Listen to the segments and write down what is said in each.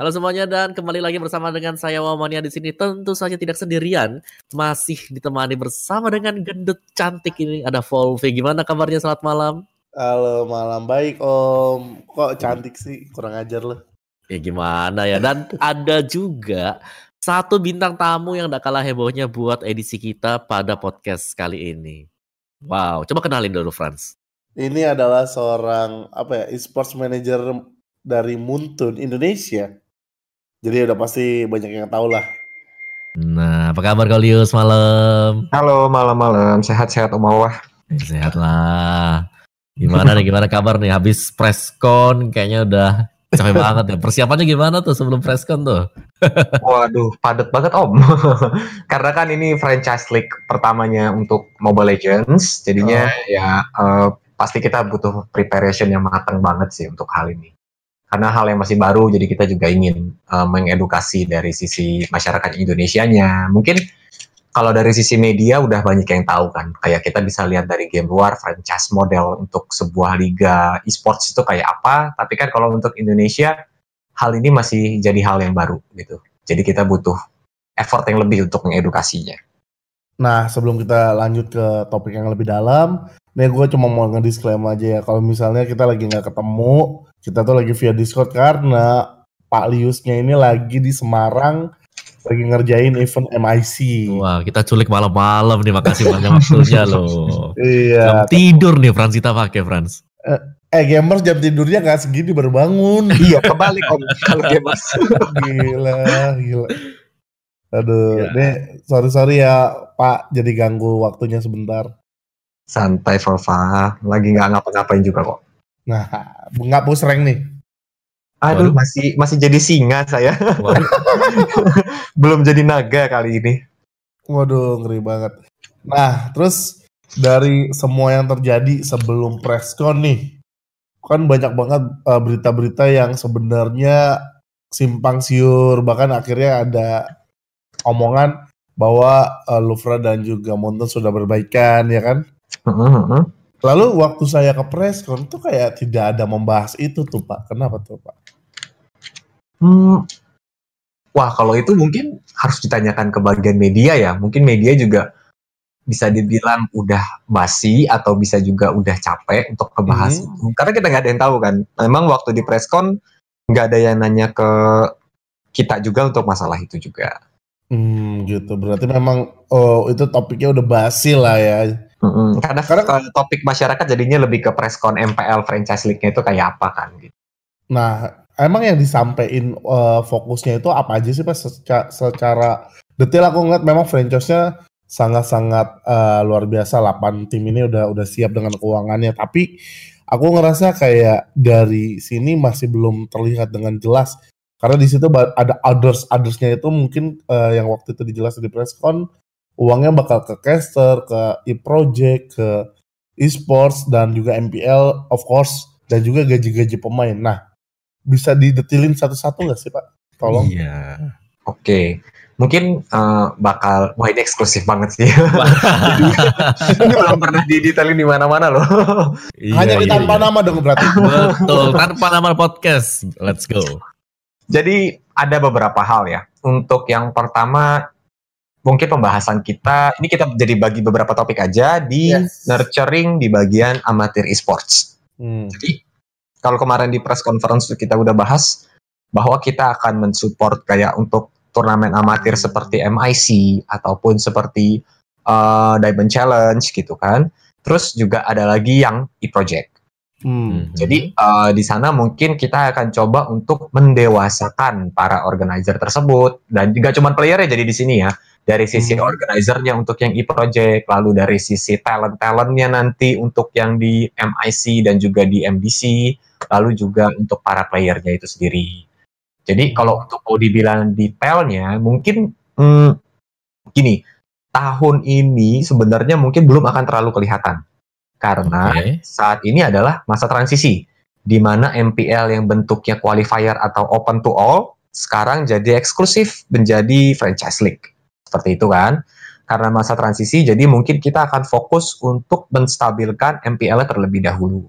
Halo semuanya dan kembali lagi bersama dengan saya Wamania di sini. Tentu saja tidak sendirian, masih ditemani bersama dengan gendut cantik ini ada Volve. Gimana kabarnya? Selamat malam. Halo malam baik Om. Kok cantik sih? Kurang ajar loh. Ya gimana ya? Dan ada juga satu bintang tamu yang tidak kalah hebohnya buat edisi kita pada podcast kali ini. Wow, coba kenalin dulu Franz. Ini adalah seorang apa ya, e-sports manager dari Muntun Indonesia. Jadi udah pasti banyak yang tahu lah. Nah, apa kabar Golius malam? Halo, malam-malam. Sehat-sehat Om Awah. Eh, sehat lah. Gimana nih, gimana kabar nih? Habis preskon kayaknya udah capek banget ya. Persiapannya gimana tuh sebelum preskon tuh? Waduh, padat banget Om. Karena kan ini franchise league pertamanya untuk Mobile Legends. Jadinya oh. ya uh, pasti kita butuh preparation yang matang banget sih untuk hal ini karena hal yang masih baru jadi kita juga ingin uh, mengedukasi dari sisi masyarakat Indonesia-nya. Mungkin kalau dari sisi media udah banyak yang tahu kan. Kayak kita bisa lihat dari game luar franchise model untuk sebuah liga e-sports itu kayak apa. Tapi kan kalau untuk Indonesia hal ini masih jadi hal yang baru gitu. Jadi kita butuh effort yang lebih untuk mengedukasinya. Nah, sebelum kita lanjut ke topik yang lebih dalam, nih gue cuma mau ngedisclaim aja ya, kalau misalnya kita lagi nggak ketemu, kita tuh lagi via Discord karena Pak Liusnya ini lagi di Semarang lagi ngerjain event MIC. Wah, kita culik malam-malam nih. Makasih banyak waktunya loh. Iya. Jam tidur nih Frans kita pakai Frans. Eh, eh gamers jam tidurnya gak segini baru bangun. iya, kebalik om kalau gamers. gila, gila. Aduh, ya. deh, sorry sorry ya Pak, jadi ganggu waktunya sebentar. Santai Volva, lagi nggak ngapa-ngapain juga kok. Nah, nggak push rank nih. Aduh, Waduh. masih masih jadi singa saya. Belum jadi naga kali ini. Waduh, ngeri banget. Nah, terus dari semua yang terjadi sebelum presscon nih, kan banyak banget uh, berita-berita yang sebenarnya simpang siur, bahkan akhirnya ada omongan bahwa uh, Louvre dan juga Monton sudah berbaikan, ya kan? Uh -huh. Lalu waktu saya ke preskon tuh kayak tidak ada membahas itu tuh Pak. Kenapa tuh Pak? Hmm, wah kalau itu mungkin harus ditanyakan ke bagian media ya. Mungkin media juga bisa dibilang udah basi atau bisa juga udah capek untuk kebahas hmm. itu. Karena kita nggak ada yang tahu kan. Memang waktu di preskon nggak ada yang nanya ke kita juga untuk masalah itu juga. Hmm, gitu. Berarti memang oh itu topiknya udah basi lah ya. Mm-hmm. Karena karena topik masyarakat jadinya lebih ke preskon MPL franchise league-nya itu kayak apa kan gitu. Nah, emang yang disampaikan uh, fokusnya itu apa aja sih Pak secara, secara detail aku ngeliat memang franchise-nya sangat-sangat uh, luar biasa 8 tim ini udah udah siap dengan keuangannya tapi aku ngerasa kayak dari sini masih belum terlihat dengan jelas karena di situ ada others othersnya itu mungkin uh, yang waktu itu dijelas di presscon uangnya bakal ke caster, ke e-project, ke e-sports dan juga MPL of course dan juga gaji-gaji pemain. Nah, bisa didetilin satu-satu nggak sih Pak? Tolong. Iya. Oke. Okay. Mungkin uh, bakal wah ini eksklusif banget sih. ini belum pernah didetailin di mana-mana loh. Iya, Hanya di iya, tanpa iya. nama dong berarti. Betul, tanpa nama podcast. Let's go. Jadi ada beberapa hal ya. Untuk yang pertama mungkin pembahasan kita ini kita jadi bagi beberapa topik aja di yes. nurturing di bagian amatir esports. Hmm. Jadi kalau kemarin di press conference kita udah bahas bahwa kita akan mensupport kayak untuk turnamen amatir seperti MIC ataupun seperti uh, Diamond Challenge gitu kan. Terus juga ada lagi yang e-project. Hmm. Jadi uh, di sana mungkin kita akan coba untuk mendewasakan para organizer tersebut dan juga cuma player ya jadi di sini ya dari sisi hmm. organizernya untuk yang e-project, lalu dari sisi talent-talentnya nanti untuk yang di MIC dan juga di MDC, lalu juga untuk para playernya itu sendiri. Jadi kalau untuk mau dibilang detailnya, mungkin hmm, gini, tahun ini sebenarnya mungkin belum akan terlalu kelihatan karena okay. saat ini adalah masa transisi di mana MPL yang bentuknya qualifier atau open to all sekarang jadi eksklusif menjadi franchise league. Seperti itu kan. Karena masa transisi, jadi mungkin kita akan fokus untuk menstabilkan MPL terlebih dahulu.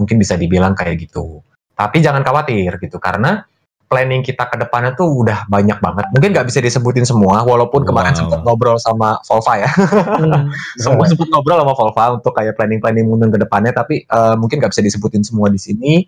Mungkin bisa dibilang kayak gitu. Tapi jangan khawatir gitu, karena planning kita ke depannya tuh udah banyak banget. Mungkin nggak bisa disebutin semua, walaupun kemarin Wow. sempat ngobrol sama Volva ya. semua sempat ngobrol sama Volva untuk kayak planning-planning Muntun ke depannya, tapi eh, mungkin nggak bisa disebutin semua di sini.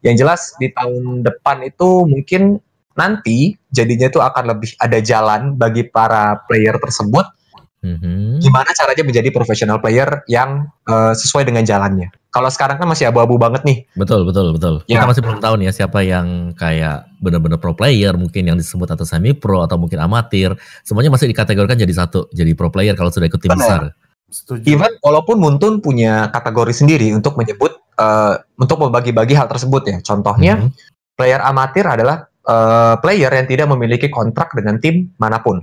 Yang jelas di tahun depan itu mungkin nanti jadinya tuh akan lebih ada jalan bagi para player tersebut Mhm. gimana caranya menjadi professional player yang eh, sesuai dengan jalannya. Kalau sekarang kan masih abu-abu banget nih. Betul, betul, betul. Ya. Kita masih belum tahu nih ya siapa yang kayak benar-benar pro player, mungkin yang disebut atau semi pro atau mungkin amatir. Semuanya masih dikategorikan jadi satu, jadi pro player kalau sudah ikut tim Benar. besar. Setuju. Even walaupun Muntun punya kategori sendiri untuk menyebut eh, untuk membagi-bagi hal tersebut ya. Contohnya Mhm. player amatir adalah eh, player yang tidak memiliki kontrak dengan tim mana pun.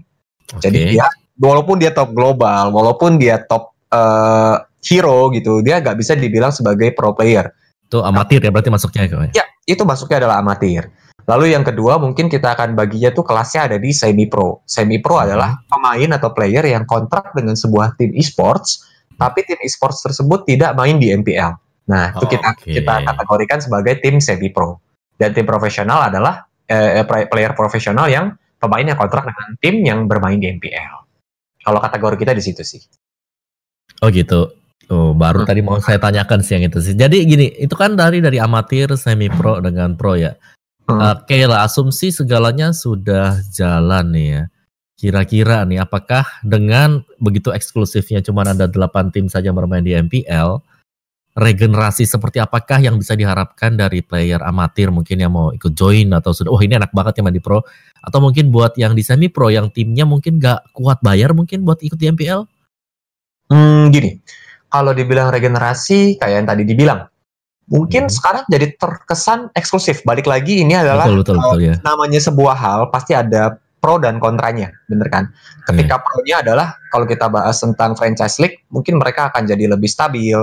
Jadi Oke. dia walaupun dia top global, walaupun dia top eh, hero gitu, dia nggak bisa dibilang sebagai pro player. itu amatir ya berarti masuknya kok. Ya, itu masuknya adalah amatir. Lalu yang kedua mungkin kita akan baginya tuh kelasnya ada di semi pro. Semi pro Hmm. adalah pemain atau player yang kontrak dengan sebuah tim e-sports, tapi tim e-sports tersebut tidak main di MPL. Nah, itu Oh, kita oke. kita kategorikan sebagai tim semi pro. Dan tim profesional adalah eh, play- player profesional yang pemain yang kontrak dengan tim yang bermain di MPL. Kalau kategori kita di situ sih. Oh gitu. Oh, baru Hmm. tadi mau saya tanyakan sih yang itu sih. Jadi gini, itu kan dari dari amatir, semi pro dengan pro ya. Hmm. Oke lah, asumsi segalanya sudah jalan nih ya. Kira-kira nih, apakah dengan begitu eksklusifnya cuma ada 8 tim saja bermain di MPL, regenerasi seperti apakah yang bisa diharapkan dari player amatir mungkin yang mau ikut join atau sudah, oh ini enak banget yang main di pro, atau mungkin buat yang di semi pro yang timnya mungkin gak kuat bayar mungkin buat ikut di MPL? Hmm, gini, kalau dibilang regenerasi kayak yang tadi dibilang, mungkin Hmm. sekarang jadi terkesan eksklusif. Balik lagi ini adalah betul betul betul ya. namanya sebuah hal pasti ada pro dan kontranya, bener kan? Ketika pro-nya adalah kalau kita bahas tentang franchise league, mungkin mereka akan jadi lebih stabil,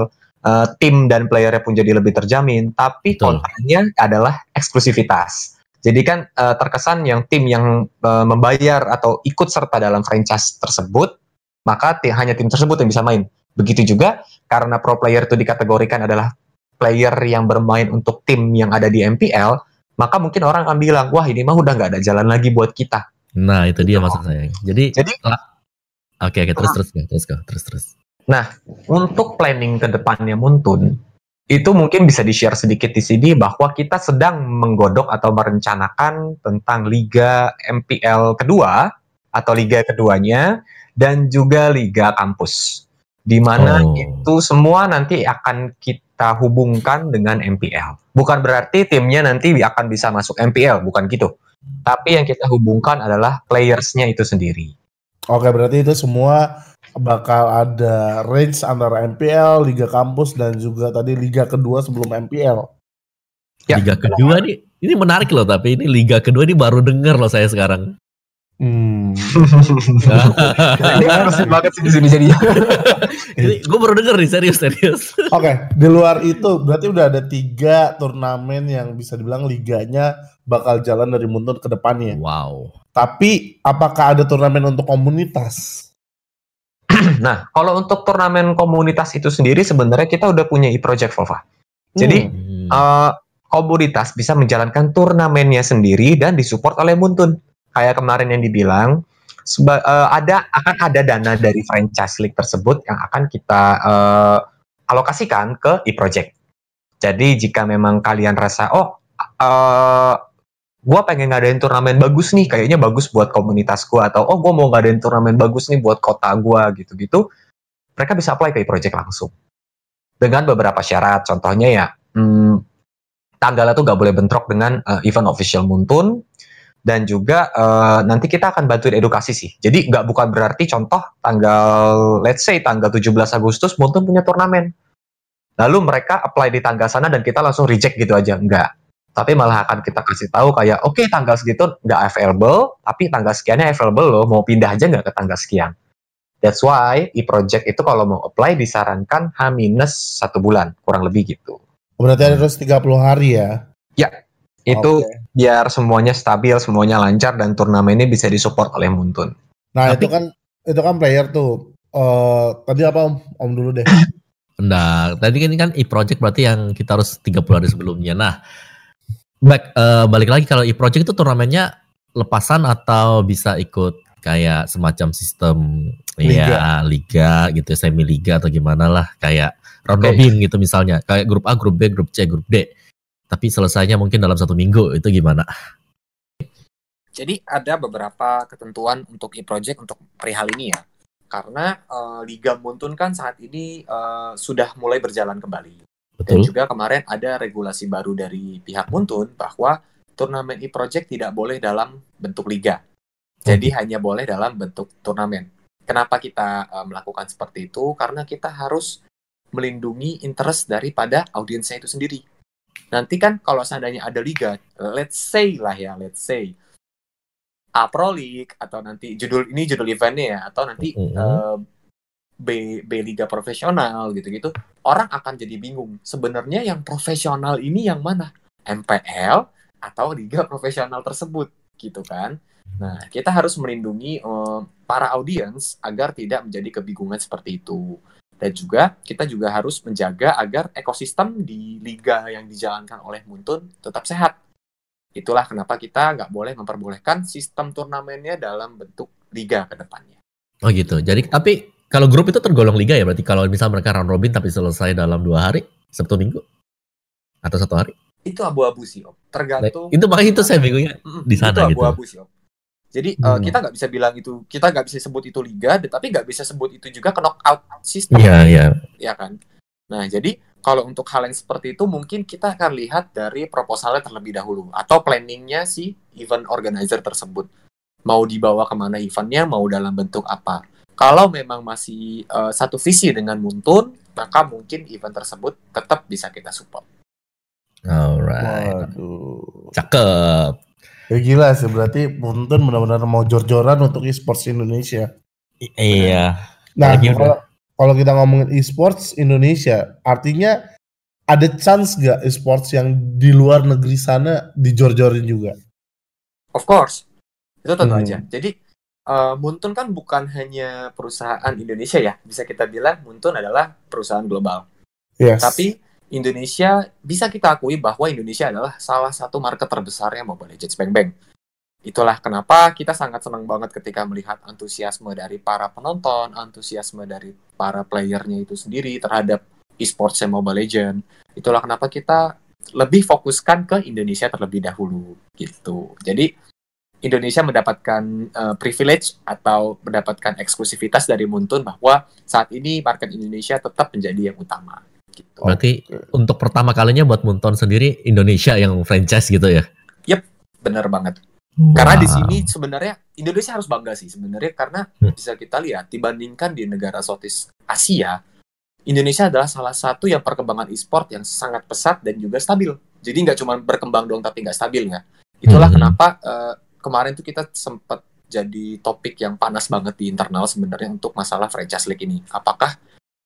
eh, tim dan playernya pun jadi lebih terjamin. Tapi Betul. kontranya adalah eksklusivitas. Jadi kan eh, terkesan yang tim yang eh, membayar atau ikut serta dalam franchise tersebut, maka hanya tim tersebut yang bisa main. Begitu juga karena pro player itu dikategorikan adalah player yang bermain untuk tim yang ada di MPL, maka mungkin orang akan bilang, wah ini mah udah nggak ada jalan lagi buat kita. Nah itu dia Gitu. maksud saya. Jadi, Jadi oke oke terus terus ya, terus terus terus terus. untuk planning ke depannya Muntun, itu mungkin bisa di-share sedikit di sini bahwa kita sedang menggodok atau merencanakan tentang Liga MPL kedua atau Liga keduanya dan juga Liga kampus. Di mana Oh. itu semua nanti akan kita hubungkan dengan MPL. Bukan berarti timnya nanti akan bisa masuk MPL, bukan gitu. Tapi yang kita hubungkan adalah playersnya itu sendiri. Oke, berarti itu semua bakal ada range antara MPL, Liga Kampus, dan juga tadi Liga kedua sebelum MPL. Ya, liga kedua nih, ini menarik loh tapi ini liga kedua ini baru denger loh saya sekarang. Hmm. Ini harus banget sih di sini jadinya. ini gue baru denger nih serius serius. Oke, di luar itu berarti udah ada tiga turnamen yang bisa dibilang liganya bakal jalan dari Muntun ke depannya. Wow. Tapi apakah ada turnamen untuk komunitas? Nah, kalau untuk turnamen komunitas itu sendiri sebenarnya kita udah punya e-project Volva. Jadi Hmm. eh, komunitas bisa menjalankan turnamennya sendiri dan disupport oleh Muntun. Kayak kemarin yang dibilang seba- eh, ada akan ada dana dari franchise league tersebut yang akan kita eh, alokasikan ke e-project. Jadi jika memang kalian rasa oh eh gua pengen ngadain turnamen bagus nih, kayaknya bagus buat komunitas gua atau oh gua mau ngadain turnamen bagus nih buat kota gua gitu-gitu, mereka bisa apply ke e-project langsung dengan beberapa syarat. Contohnya ya, hmm, tanggalnya tuh nggak boleh bentrok dengan eh, event official Muntun dan juga eh, nanti kita akan bantuin edukasi sih. Jadi nggak bukan berarti contoh tanggal let's say tanggal 17 Agustus Muntun punya turnamen. Lalu mereka apply di tanggal sana dan kita langsung reject gitu aja. Enggak. Tapi malah akan kita kasih tahu kayak oke tanggal segitu nggak available, tapi tanggal sekiannya available loh. Mau pindah aja nggak ke tanggal sekian. That's why e-project itu kalau mau apply disarankan H- satu bulan, kurang lebih gitu. Berarti harus 30 hari ya. Itu Oke. biar semuanya stabil, semuanya lancar dan turnamen ini bisa disupport oleh Muntun. Nah, Tapi- itu kan itu kan player tuh. Eh tadi apa Om? Om dulu deh. Nah, tadi kan ini kan e-project berarti yang kita harus 30 hari sebelumnya. Nah, Baik, uh, balik lagi kalau e-project itu turnamennya lepasan atau bisa ikut kayak semacam sistem liga. ya liga gitu semi liga atau gimana lah kayak round okay. robin gitu misalnya kayak grup A, grup B, grup C, grup D. Tapi selesainya mungkin dalam satu minggu itu gimana? Jadi ada beberapa ketentuan untuk e-project untuk perihal ini ya. Karena uh, Liga Muntun kan saat ini uh, sudah mulai berjalan kembali. Betul. Dan juga kemarin ada regulasi baru dari pihak Muntun bahwa turnamen e-project tidak boleh dalam bentuk liga. Jadi hmm. hanya boleh dalam bentuk turnamen. Kenapa kita uh, melakukan seperti itu? Karena kita harus melindungi interest daripada audiensnya itu sendiri. Nanti kan kalau seandainya ada liga, let's say lah ya, let's say A Pro League atau nanti judul ini judul eventnya ya atau nanti mm -hmm. uh, B B Liga profesional gitu-gitu orang akan jadi bingung sebenarnya yang profesional ini yang mana MPL atau liga profesional tersebut gitu kan nah kita harus melindungi uh, para audiens agar tidak menjadi kebingungan seperti itu dan juga kita juga harus menjaga agar ekosistem di liga yang dijalankan oleh Muntun tetap sehat Itulah kenapa kita nggak boleh memperbolehkan sistem turnamennya dalam bentuk liga ke depannya. Oh gitu. Jadi tapi kalau grup itu tergolong liga ya berarti kalau misal mereka round robin tapi selesai dalam dua hari, Sabtu Minggu atau satu hari? Itu abu-abu sih om. Tergantung. Nah, itu makanya itu saya bingungnya di sana itu gitu. abu-abu sih om. Jadi hmm. uh, kita nggak bisa bilang itu, kita nggak bisa sebut itu liga, tapi nggak bisa sebut itu juga ke knockout sistem. Iya iya. Yeah. Ya kan. Nah jadi kalau untuk hal yang seperti itu mungkin kita akan lihat dari proposalnya terlebih dahulu atau planningnya si event organizer tersebut mau dibawa ke mana eventnya mau dalam bentuk apa kalau memang masih uh, satu visi dengan Muntun maka mungkin event tersebut tetap bisa kita support alright Waduh. cakep ya gila sih berarti Muntun benar-benar mau jor-joran untuk e-sports Indonesia I iya nah kalau kalau kita ngomongin e-sports Indonesia, artinya ada chance gak e-sports yang di luar negeri sana dijor-jorin juga? Of course, itu tentu hmm. aja. Jadi uh, Muntun kan bukan hanya perusahaan Indonesia ya, bisa kita bilang Muntun adalah perusahaan global. Yes. Tapi Indonesia bisa kita akui bahwa Indonesia adalah salah satu market terbesarnya Mobile Legends Bang Bang. Itulah kenapa kita sangat senang banget ketika melihat antusiasme dari para penonton, antusiasme dari para playernya itu sendiri terhadap e-sports Mobile Legend. Itulah kenapa kita lebih fokuskan ke Indonesia terlebih dahulu gitu. Jadi Indonesia mendapatkan uh, privilege atau mendapatkan eksklusivitas dari Muntun bahwa saat ini market Indonesia tetap menjadi yang utama. Gitu. Berarti untuk pertama kalinya buat Muntun sendiri Indonesia yang franchise gitu ya? Yep, bener banget. Wow. Karena di sini sebenarnya Indonesia harus bangga sih sebenarnya karena hmm. bisa kita lihat dibandingkan di negara Southeast Asia, Indonesia adalah salah satu yang perkembangan e-sport yang sangat pesat dan juga stabil. Jadi nggak cuma berkembang doang tapi nggak stabil ya. Itulah hmm. kenapa uh, kemarin tuh kita sempat jadi topik yang panas banget di internal sebenarnya untuk masalah franchise league ini. Apakah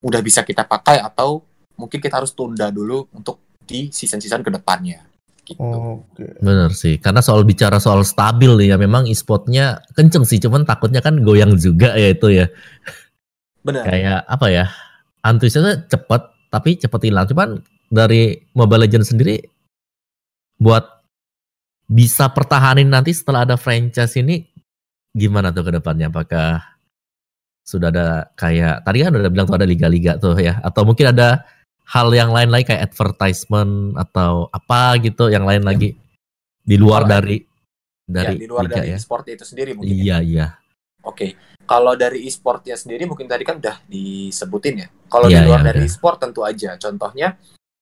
udah bisa kita pakai atau mungkin kita harus tunda dulu untuk di season-season ke depannya gitu. Oke. Bener sih, karena soal bicara soal stabil nih ya memang e-sportnya kenceng sih, cuman takutnya kan goyang juga ya itu ya. Benar. Kayak apa ya? Antusiasnya cepet, tapi cepet hilang. Cuman dari Mobile Legends sendiri buat bisa pertahanin nanti setelah ada franchise ini gimana tuh ke depannya? Apakah sudah ada kayak tadi kan udah bilang tuh ada liga-liga tuh ya atau mungkin ada hal yang lain lagi kayak advertisement atau apa gitu yang lain lagi di luar dari dari ya, di luar Liga dari ya. e-sport itu sendiri mungkin. Iya, ya. iya. Oke. Kalau dari e-sportnya sendiri mungkin tadi kan udah disebutin ya. Kalau ya, di luar dari e-sport tentu aja. Contohnya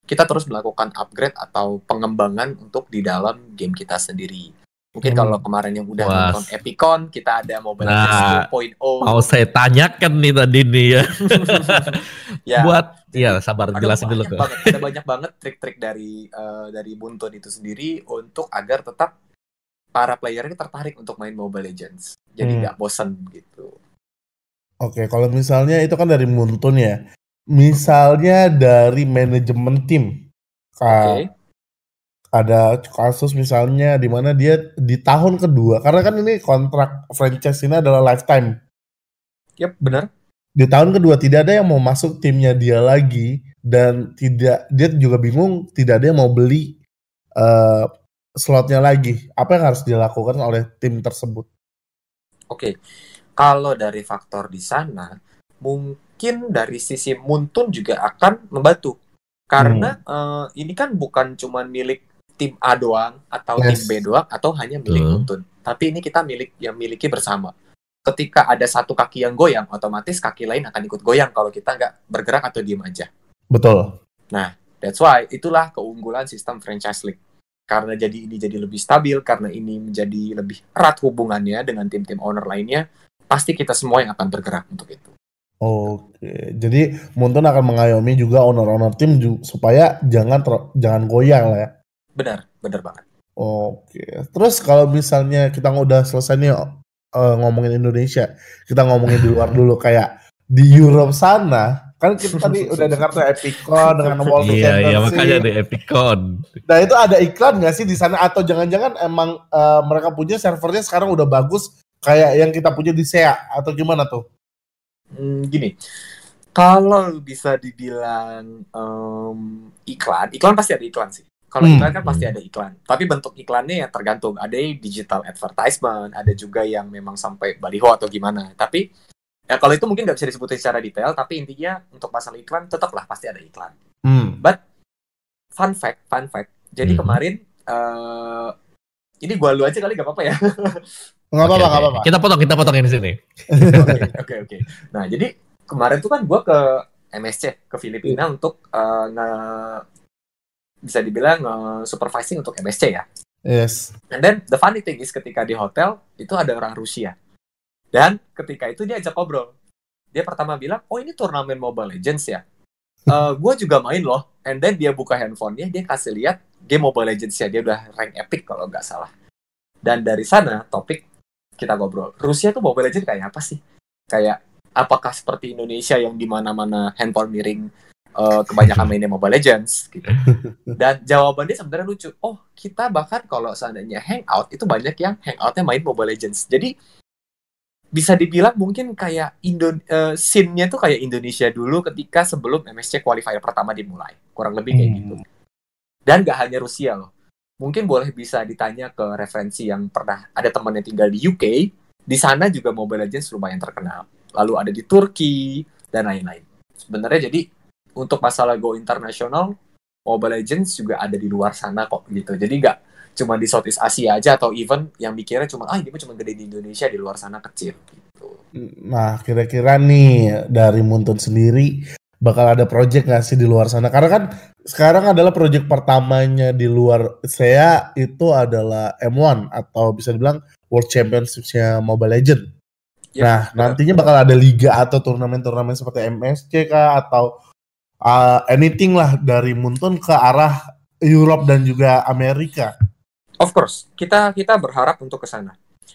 kita terus melakukan upgrade atau pengembangan untuk di dalam game kita sendiri. Mungkin hmm. kalau kemarin yang udah Was. nonton Epicon, kita ada Mobile nah, Legends 2.0. Mau saya tanyakan nih tadi nih ya. ya Buat Iya, sabar jelasin dulu kok. ada banyak banget trik-trik dari uh, dari Buntun itu sendiri untuk agar tetap para player ini tertarik untuk main Mobile Legends. Jadi hmm. nggak hmm. bosan gitu. Oke, kalau misalnya itu kan dari Buntun ya. Misalnya dari manajemen tim. Okay. Ada kasus misalnya di mana dia di tahun kedua karena kan ini kontrak franchise ini adalah lifetime. Yap, benar di tahun kedua tidak ada yang mau masuk timnya dia lagi dan tidak dia juga bingung tidak ada yang mau beli uh, slotnya lagi, apa yang harus dilakukan oleh tim tersebut? Oke, kalau dari faktor di sana, mungkin dari sisi Muntun juga akan membantu. Karena uh, ini kan bukan cuma milik tim A doang atau Yes. tim B doang atau hanya milik Betul. Muntun. Tapi ini kita milik yang miliki bersama. Ketika ada satu kaki yang goyang, otomatis kaki lain akan ikut goyang kalau kita nggak bergerak atau diem aja. Betul. That's why itulah keunggulan sistem franchise league. Karena jadi ini jadi lebih stabil, karena ini menjadi lebih erat hubungannya dengan tim-tim owner lainnya, pasti kita semua yang akan bergerak untuk itu. Oke, jadi Muntun akan mengayomi juga owner-owner tim supaya jangan ter- jangan goyang lah ya. Benar, benar banget. Oke, terus kalau misalnya kita udah selesai nih eh, ngomongin Indonesia, kita ngomongin di luar dulu kayak di Europe sana, kan kita tadi udah dengar tuh Epicon dengan World Iya, iya makanya di Epicon. Nah itu ada iklan nggak sih di sana atau jangan-jangan emang eh, mereka punya servernya sekarang udah bagus kayak yang kita punya di SEA atau gimana tuh? Hmm, gini, kalau bisa dibilang em, iklan, iklan pasti ada iklan sih. Kalau Hmm. iklan kan pasti ada iklan. Tapi bentuk iklannya ya tergantung. Ada yang digital advertisement, ada juga yang memang sampai baliho atau gimana. Tapi ya kalau itu mungkin nggak bisa disebutin secara detail. Tapi intinya untuk masalah iklan tetaplah pasti ada iklan. Hmm. Fun fact, fun fact. Jadi Mhm. kemarin eh ini gua lu aja kali gak apa-apa ya. Nggak apa-apa, Oke, nggak oke. apa-apa. Kita potong, kita potongin di sini. Oke, oke, oke. Nah, jadi kemarin tuh kan gue ke MSC, ke Filipina untuk eh, nge bisa dibilang nge supervising untuk MSC ya. Yes. And then the funny thing is ketika di hotel itu ada orang Rusia. Dan ketika itu dia ajak ngobrol. Dia pertama bilang, oh ini turnamen Mobile Legends ya. Eh gue juga main loh. And then dia buka handphonenya, dia kasih lihat game Mobile Legends ya. Dia udah rank epic kalau nggak salah. Dan dari sana topik kita ngobrol. Rusia tuh Mobile Legends kayak apa sih? Kayak apakah seperti Indonesia yang di mana-mana handphone miring eh, kebanyakan mainnya Mobile Legends gitu. Dan jawabannya sebenarnya lucu. Oh, kita bahkan kalau seandainya hangout itu banyak yang hangoutnya main Mobile Legends. Jadi bisa dibilang mungkin kayak Indo eh, scene-nya tuh kayak Indonesia dulu ketika sebelum MSC qualifier pertama dimulai. Kurang lebih kayak Hmm. gitu. Dan gak hanya Rusia loh. Mungkin boleh bisa ditanya ke referensi yang pernah ada teman yang tinggal di UK. Di sana juga Mobile Legends lumayan terkenal. Lalu ada di Turki dan lain-lain. Sebenarnya jadi untuk masalah go internasional, Mobile Legends juga ada di luar sana kok gitu. Jadi nggak cuma di Southeast Asia aja atau even yang mikirnya cuma ah ini cuma gede di Indonesia di luar sana kecil gitu. Nah, kira-kira nih dari Muntun sendiri bakal ada project nggak sih di luar sana? Karena kan sekarang adalah project pertamanya di luar saya itu adalah M1 atau bisa dibilang World Championship-nya Mobile Legend. Ya, nah, benar. nantinya bakal ada liga atau turnamen-turnamen seperti MSC kah atau uh, anything lah dari Muntun ke arah Europe dan juga Amerika. Of course, kita kita berharap untuk ke sana.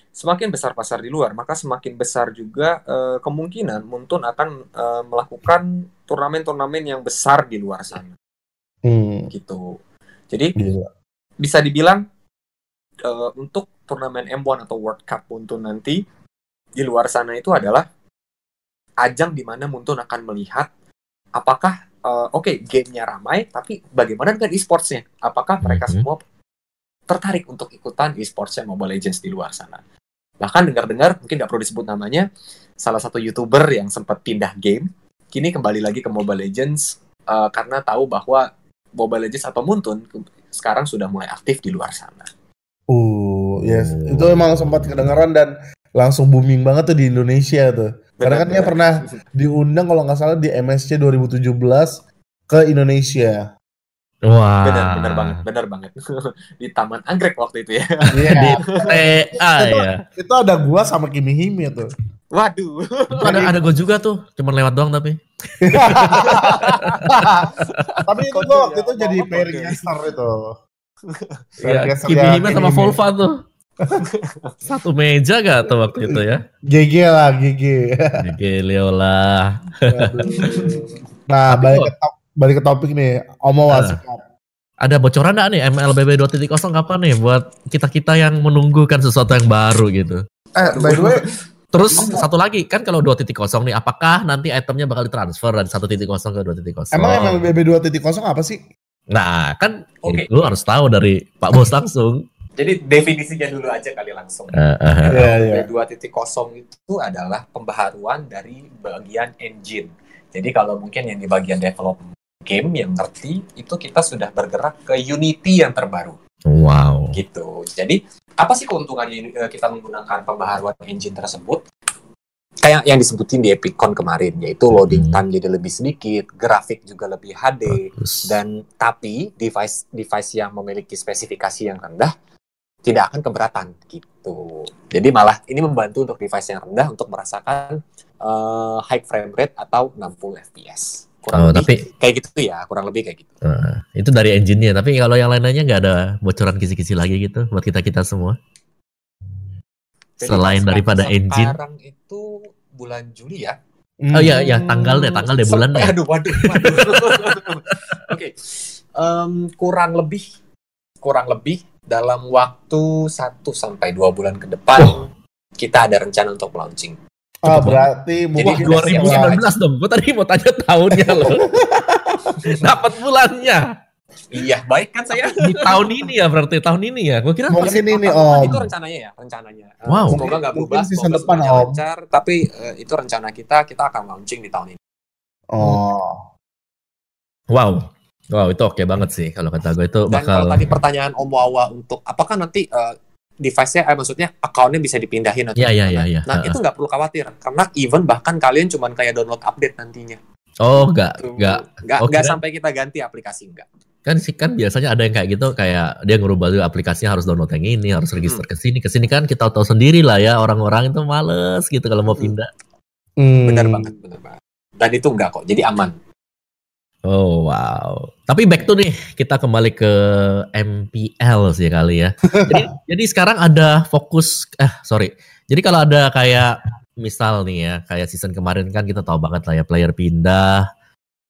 Semakin besar pasar di luar, maka semakin besar juga eh, kemungkinan Muntun akan eh, melakukan turnamen-turnamen yang besar di luar sana Hmm, gitu. Jadi gila. bisa dibilang eh, untuk turnamen M1 atau World Cup Muntun nanti di luar sana itu adalah ajang di mana Muntun akan melihat apakah eh, oke gamenya ramai tapi bagaimana dengan e-sportsnya apakah mereka Mhm. semua tertarik untuk ikutan e-sportsnya Mobile Legends di luar sana bahkan dengar-dengar mungkin nggak perlu disebut namanya salah satu youtuber yang sempat pindah game kini kembali lagi ke Mobile Legends eh, karena tahu bahwa Mobile Legends atau Muntun sekarang sudah mulai aktif di luar sana. Uh, yes, Oh. itu emang sempat kedengeran dan langsung booming banget tuh di Indonesia tuh. Karena kan dia pernah diundang kalau nggak salah di MSC 2017 ke Indonesia. Wah. Benar, benar banget, benar banget. di Taman Anggrek waktu itu ya. Iya. Di TA ya. itu ada gua sama Kimi Himi tuh. Waduh. Itu ada ada gue juga tuh, cuman lewat doang tapi. Tapi itu gua waktu itu jadi pairing caster itu. Ya, Pairing caster Kimi ya, sama. Volva tuh. Satu meja gak tuh waktu itu ya? GG lah, GG. Gilio lah. nah, balik ke, top- balik ke topik nih. Omo. Wasikap. Ada bocoran gak nih MLBB 2.0 kapan nih buat kita-kita yang menunggukan sesuatu yang baru gitu? Eh, by the way, Terus satu lagi kan kalau 2.0 nih apakah nanti itemnya bakal ditransfer dari 1.0 ke 2.0? emang MLBB 2.0 apa sih? Nah, kan Oke. lu harus tahu dari Pak Bos langsung. Jadi definisinya dulu aja kali langsung. Eh, eh. Iya, iya. V2.0 itu adalah pembaharuan dari bagian engine. Jadi kalau mungkin yang di bagian development game yang ngerti itu kita sudah bergerak ke Unity yang terbaru Wow. gitu. Jadi apa sih keuntungannya eh, kita menggunakan pembaharuan engine tersebut? Kayak yang disebutin di EpicCon kemarin, yaitu loading Hmm. time jadi lebih sedikit, grafik juga lebih HD, Bagus. dan tapi device device yang memiliki spesifikasi yang rendah tidak akan keberatan gitu. Jadi malah ini membantu untuk device yang rendah untuk merasakan eh, high frame rate atau 60 fps. Kurang Oh, lebih tapi kayak gitu ya, kurang lebih kayak gitu. eh, itu dari engine-nya. Tapi kalau yang lain-lainnya nggak ada bocoran kisi-kisi lagi gitu buat kita kita semua. Jadi Selain sekarang- daripada engine. Sekarang itu bulan Juli ya. Oh iya, iya, tanggal deh, tanggal deh, bulan deh. Aduh, waduh, waduh. Oke, Em, kurang lebih, kurang lebih dalam waktu 1 sampai 2 bulan ke depan kita ada rencana untuk launching. Ah, berarti mungkin Jadi, kita siap-siap. 2019 dong. Gue tadi mau tanya tahunnya loh. Dapat bulannya. Iya, baik kan saya? Di tahun ini ya berarti tahun ini ya. Gue kira Mungkin ini Om. Itu rencananya ya, rencananya. Eh, Wow. Semoga nggak Mungkin berubah, season semoga depan, Om. lancar. Tapi eh, itu rencana kita, kita akan launching di tahun ini. Oh. Wow. Wow, itu oke banget sih kalau kata gue itu Dan kalau bakal tadi pertanyaan Om Wawa untuk apakah nanti eh, device-nya, eh, maksudnya akunnya bisa dipindahin atau Iya, iya, iya, iya. Nah itu nggak perlu khawatir karena even bahkan kalian cuman kayak download update nantinya. Oh, enggak, Tuh. enggak. nggak Oh, nggak sampai kita ganti aplikasi enggak. Kan sih kan biasanya ada yang kayak gitu kayak dia ngerubah dulu aplikasinya harus download yang ini, harus register ke sini. Ke sini kan kita tahu sendiri lah ya orang-orang itu males gitu kalau mau Hmm. pindah. Benar Hmm. banget, benar banget. Dan itu enggak kok, jadi aman. Oh wow. Tapi back to nih kita kembali ke MPL sih kali ya. jadi jadi sekarang ada fokus eh sorry. Jadi kalau ada kayak misal nih ya kayak season kemarin kan kita tahu banget lah ya player pindah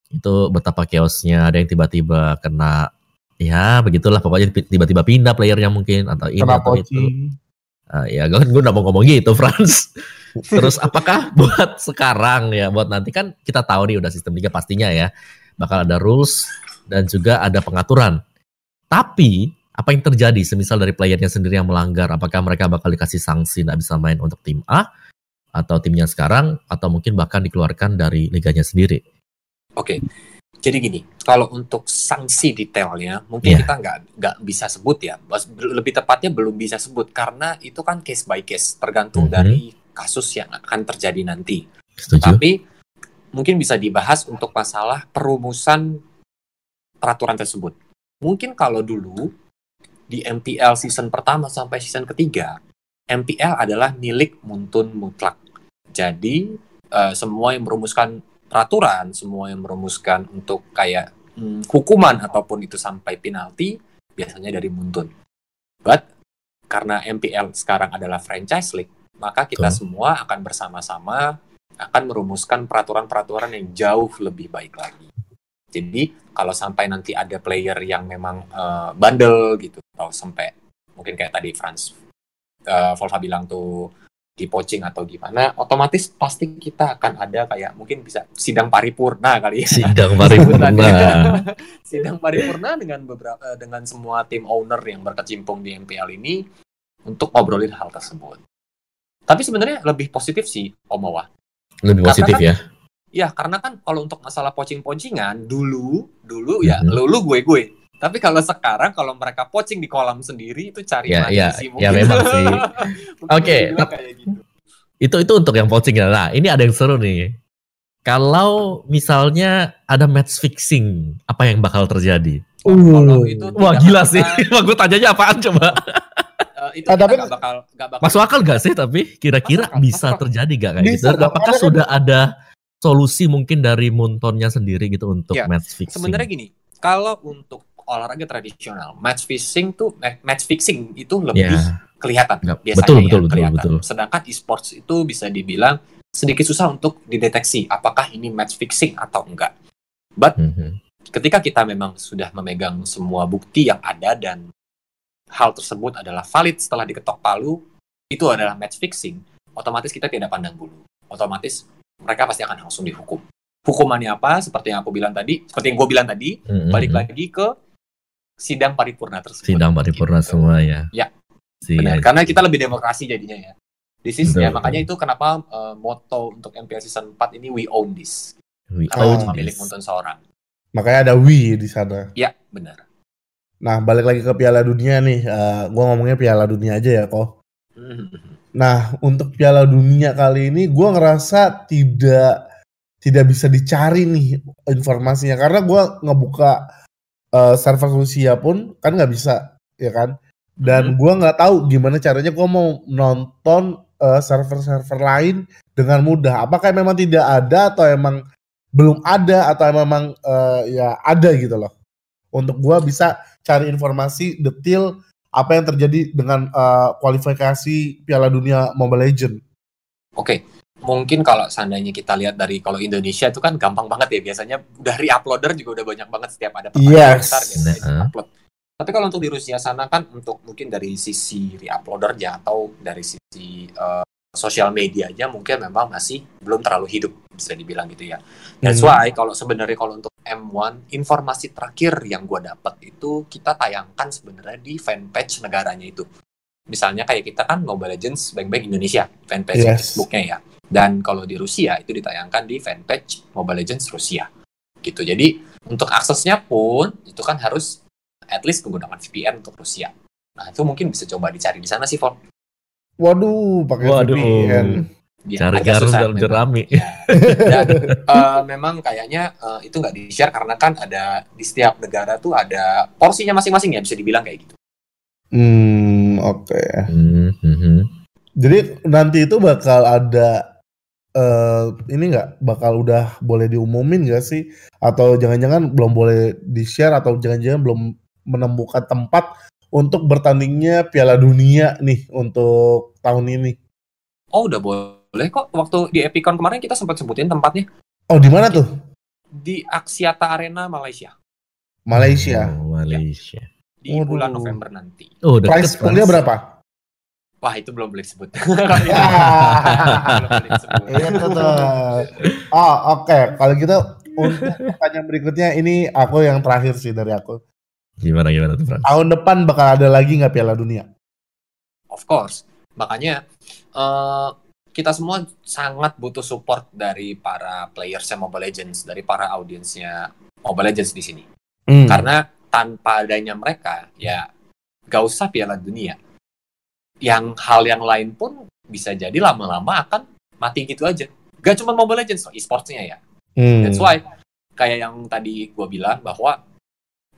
itu betapa chaosnya ada yang tiba-tiba kena ya begitulah pokoknya tiba-tiba pindah playernya mungkin atau ini atau itu. poaching. Ah, ya gue gue udah mau ngomong gitu Franz. Terus apakah buat sekarang ya buat nanti kan kita tahu nih udah sistem liga pastinya ya bakal ada rules dan juga ada pengaturan. Tapi apa yang terjadi semisal dari playernya sendiri yang melanggar apakah mereka bakal dikasih sanksi tidak bisa main untuk tim A atau timnya sekarang atau mungkin bahkan dikeluarkan dari liganya sendiri. Oke. Jadi gini, kalau untuk sanksi detailnya mungkin Iya. kita nggak nggak bisa sebut ya. Lebih tepatnya belum bisa sebut karena itu kan case by case tergantung Mhm. dari kasus yang akan terjadi nanti. Setuju? Tapi mungkin bisa dibahas untuk masalah perumusan peraturan tersebut. Mungkin kalau dulu di MPL season pertama sampai season ketiga, MPL adalah milik Muntun mutlak. Jadi eh, semua yang merumuskan peraturan, semua yang merumuskan untuk kayak hmm, hukuman ataupun itu sampai penalti biasanya dari Muntun. But karena MPL sekarang adalah franchise league, maka kita Betul. semua akan bersama-sama akan merumuskan peraturan-peraturan yang jauh lebih baik lagi. Jadi kalau sampai nanti ada player yang memang eh, bandel gitu atau sampai mungkin kayak tadi Franz eh, Volva bilang tuh di poaching atau gimana, otomatis pasti kita akan ada kayak mungkin bisa sidang paripurna kali ya. Sidang paripurna. sidang paripurna dengan beberapa eh, dengan semua tim owner yang berkecimpung di MPL ini untuk ngobrolin hal tersebut. Tapi sebenarnya lebih positif sih Omawa. Lebih Karena positif kan- ya. Ya karena kan kalau untuk masalah poaching-poachingan dulu dulu ya Mhm. lu lu gue gue. Tapi kalau sekarang kalau mereka poaching di kolam sendiri itu cari Ya, mati ya, sih ya memang sih. Mungkin Oke, kayak gitu. Itu itu untuk yang poaching ya. Nah, ini ada yang seru nih. Kalau misalnya ada match fixing, apa yang bakal terjadi? Kalau itu Wah gila sih. Wah gue tanyanya apaan coba? Eh, itu Ah, kita tapi- nggak bakal nggak bakal Masuk akal gak sih tapi kira-kira bisa akal. terjadi gak kayak Bisa gitu? Apakah karena sudah ada solusi mungkin dari Muntonnya sendiri gitu untuk Ya, match fixing? Sebenarnya gini, kalau untuk olahraga tradisional, match fixing tuh ma- match fixing itu lebih Ya, kelihatan nggak- biasanya betul, ya, betul, betul, kelihatan. betul. Sedangkan e-sports itu bisa dibilang sedikit susah untuk dideteksi apakah ini match fixing atau enggak. But Mhm. ketika kita memang sudah memegang semua bukti yang ada dan hal tersebut adalah valid setelah diketok palu, itu adalah match fixing, otomatis kita tidak pandang bulu. Otomatis mereka pasti akan langsung dihukum. Hukumannya apa? Seperti yang aku bilang tadi, seperti yang gue bilang tadi, Mhm. balik lagi ke sidang paripurna tersebut. Sidang paripurna Gitu. semua ya. Ya, Si, Benar, karena kita lebih demokrasi jadinya ya. This is Betul, ya makanya itu kenapa uh, moto untuk MPL season 4 ini we own this. we Karena own cuma milik this. Muntun seorang. Makanya ada Wii di sana. Ya, benar. Nah, balik lagi ke Piala Dunia nih. Eh, gua ngomongnya Piala Dunia aja ya, kok. Nah, untuk Piala Dunia kali ini gua ngerasa tidak tidak bisa dicari nih informasinya karena gua ngebuka eh, server Rusia pun kan nggak bisa, ya kan? Dan gua nggak tahu gimana caranya gua mau nonton eh, server-server lain dengan mudah. Apakah memang tidak ada atau emang belum ada atau memang eh, ya ada gitu loh. Untuk gua bisa cari informasi detail apa yang terjadi dengan eh, kualifikasi Piala Dunia Mobile Legend. Oke, mungkin kalau seandainya kita lihat dari kalau Indonesia itu kan gampang banget ya biasanya udah re-uploader juga udah banyak banget setiap ada pertandingan Yes. besar biasanya Nah, di-upload. Tapi kalau untuk di Rusia sana kan untuk mungkin dari sisi re-uploadernya atau dari sisi eh, sosial medianya mungkin memang masih belum terlalu hidup bisa dibilang gitu ya. That's Hmm. why kalau sebenarnya kalau untuk M1 informasi terakhir yang gue dapat itu kita tayangkan sebenarnya di fanpage negaranya itu. Misalnya kayak kita kan Mobile Legends Bank Bank Indonesia fanpage Yes. Facebooknya ya. Dan kalau di Rusia itu ditayangkan di fanpage Mobile Legends Rusia. Gitu. Jadi untuk aksesnya pun itu kan harus at least menggunakan VPN untuk Rusia. Nah itu mungkin bisa coba dicari di sana sih, Vol. Waduh, pakai Waduh. VPN. Ya, Cari agak garam susah dalam memang. jerami. Ya. Dan eh, memang kayaknya eh, itu nggak di-share karena kan ada di setiap negara tuh ada porsinya masing-masing ya bisa dibilang kayak gitu. Hmm, oke. Hmm, hmm, hmm. Jadi nanti itu bakal ada eh ini nggak bakal udah boleh diumumin nggak sih? Atau jangan-jangan belum boleh di-share atau jangan-jangan belum menemukan tempat untuk bertandingnya Piala Dunia nih untuk tahun ini. Oh udah boleh kok. Waktu di Epicon kemarin kita sempat sebutin tempatnya Oh, di mana tuh? di Axiata Arena Malaysia Malaysia. Oh, Malaysia. di Waduh. bulan November nanti. Oh, Price poolnya berapa? Wah itu belum boleh disebut. Iya betul. Oh oke, kalau gitu untuk pertanyaan berikutnya ini aku yang terakhir sih dari aku. Gimana gimana tuh, Frans? Tahun depan bakal ada lagi nggak Piala Dunia? Of course. Makanya eh, kita semua sangat butuh support dari para playersnya Mobile Legends, dari para audiensnya Mobile Legends di sini. Hmm. Karena tanpa adanya mereka, ya gak usah Piala Dunia. Yang hal yang lain pun bisa jadi lama-lama akan mati gitu aja. Gak cuma Mobile Legends, e-sportsnya ya. Hmm. That's why kayak yang tadi gue bilang bahwa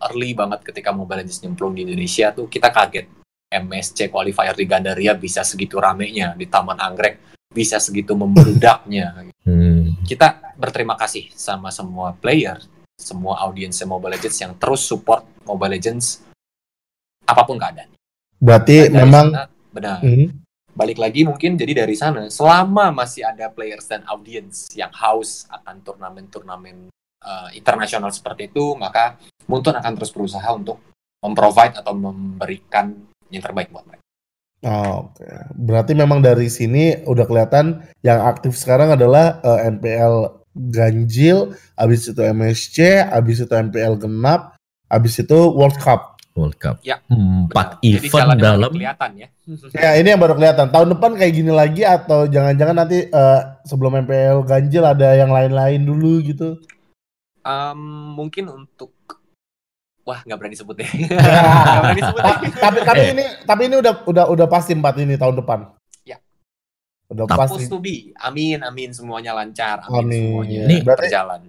early banget ketika Mobile Legends nyemplung di Indonesia tuh kita kaget. MSC qualifier di Gandaria bisa segitu ramenya di Taman Anggrek bisa segitu memberudaknya. Hmm. Kita berterima kasih sama semua player, semua audiens Mobile Legends yang terus support Mobile Legends apa pun keadaan. Berarti dari memang sana, benar Hmm. balik lagi mungkin jadi dari sana selama masih ada players dan audiens yang haus akan turnamen-turnamen uh, internasional seperti itu maka Muntun akan terus berusaha untuk memprovide atau memberikan yang terbaik buat mereka. Oh, Oke, berarti memang dari sini udah kelihatan yang aktif sekarang adalah eh, NPL ganjil, habis itu MSC, habis itu MPL genap, habis itu World Cup. World Cup. Ya, Empat Benar. Jadi event dalam kelihatan ya. Ya ini yang baru kelihatan. Tahun depan kayak gini lagi atau jangan-jangan nanti eh, sebelum MPL ganjil ada yang lain-lain dulu gitu. Um, mungkin untuk wah nggak berani sebut deh. Nggak berani sebut deh. tapi tapi Eh. ini tapi ini udah udah udah pasti empat ini tahun depan. Ya. Udah Tapi- pasti. To be. Amin, amin semuanya lancar. Amin, Amin. semuanya Ini berarti- berjalan.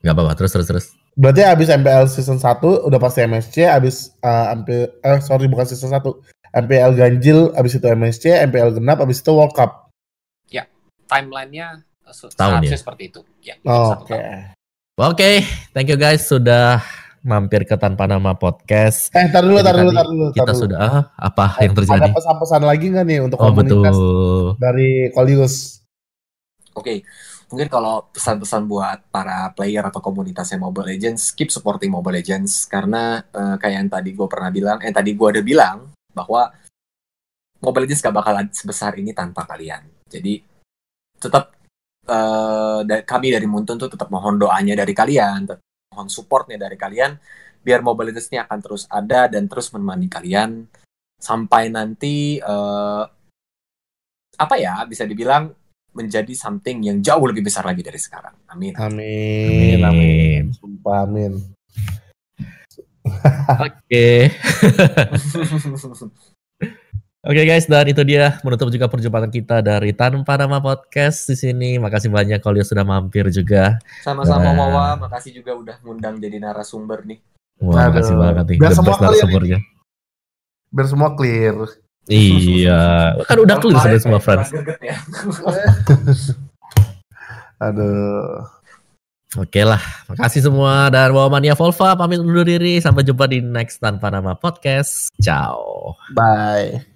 nggak apa-apa terus terus terus. Berarti habis MPL season 1 udah pasti MSC, habis eh, MP eh sorry bukan season 1. MPL ganjil, habis itu MSC, MPL genap, habis itu World Cup. Timelinenya uh, se- Tahun seharusnya ya? seperti itu. Ya, Oh, Oke. tahun. Oke, thank you guys sudah mampir ke Tanpa Nama Podcast. Eh, tar dulu, tar dulu, tar dulu. Kita dulu. sudah ah, apa yang Ada terjadi? pesan-pesan lagi nggak nih untuk Oh komunitas betul. dari Kolius? Oke, mungkin kalau pesan-pesan buat para player atau komunitasnya Mobile Legends, keep supporting Mobile Legends karena eh, kayak yang tadi gue pernah bilang, eh tadi gue udah bilang bahwa Mobile Legends gak bakalan sebesar ini tanpa kalian. Jadi tetap eh, da- kami dari Muntun tuh tetap mohon doanya dari kalian, mohon supportnya dari kalian biar mobilitasnya akan terus ada dan terus menemani kalian sampai nanti uh, apa ya bisa dibilang menjadi something yang jauh lebih besar lagi dari sekarang. Amin. Amin. Amin. Sumpah amin. Oke. Oke okay guys, dan itu dia menutup juga perjumpaan kita dari Tanpa Nama Podcast di sini. Makasih banyak kalau sudah mampir juga. Sama-sama Mawa, makasih juga udah ngundang jadi narasumber nih. Wah, makasih banget nih. Biar semua narasumbernya. Biar semua clear. Iya, kan udah clear sudah semua friends. Ya. Aduh. Oke lah, makasih semua dan bawa mania Volva pamit undur diri sampai jumpa di next tanpa nama podcast. Ciao. Bye.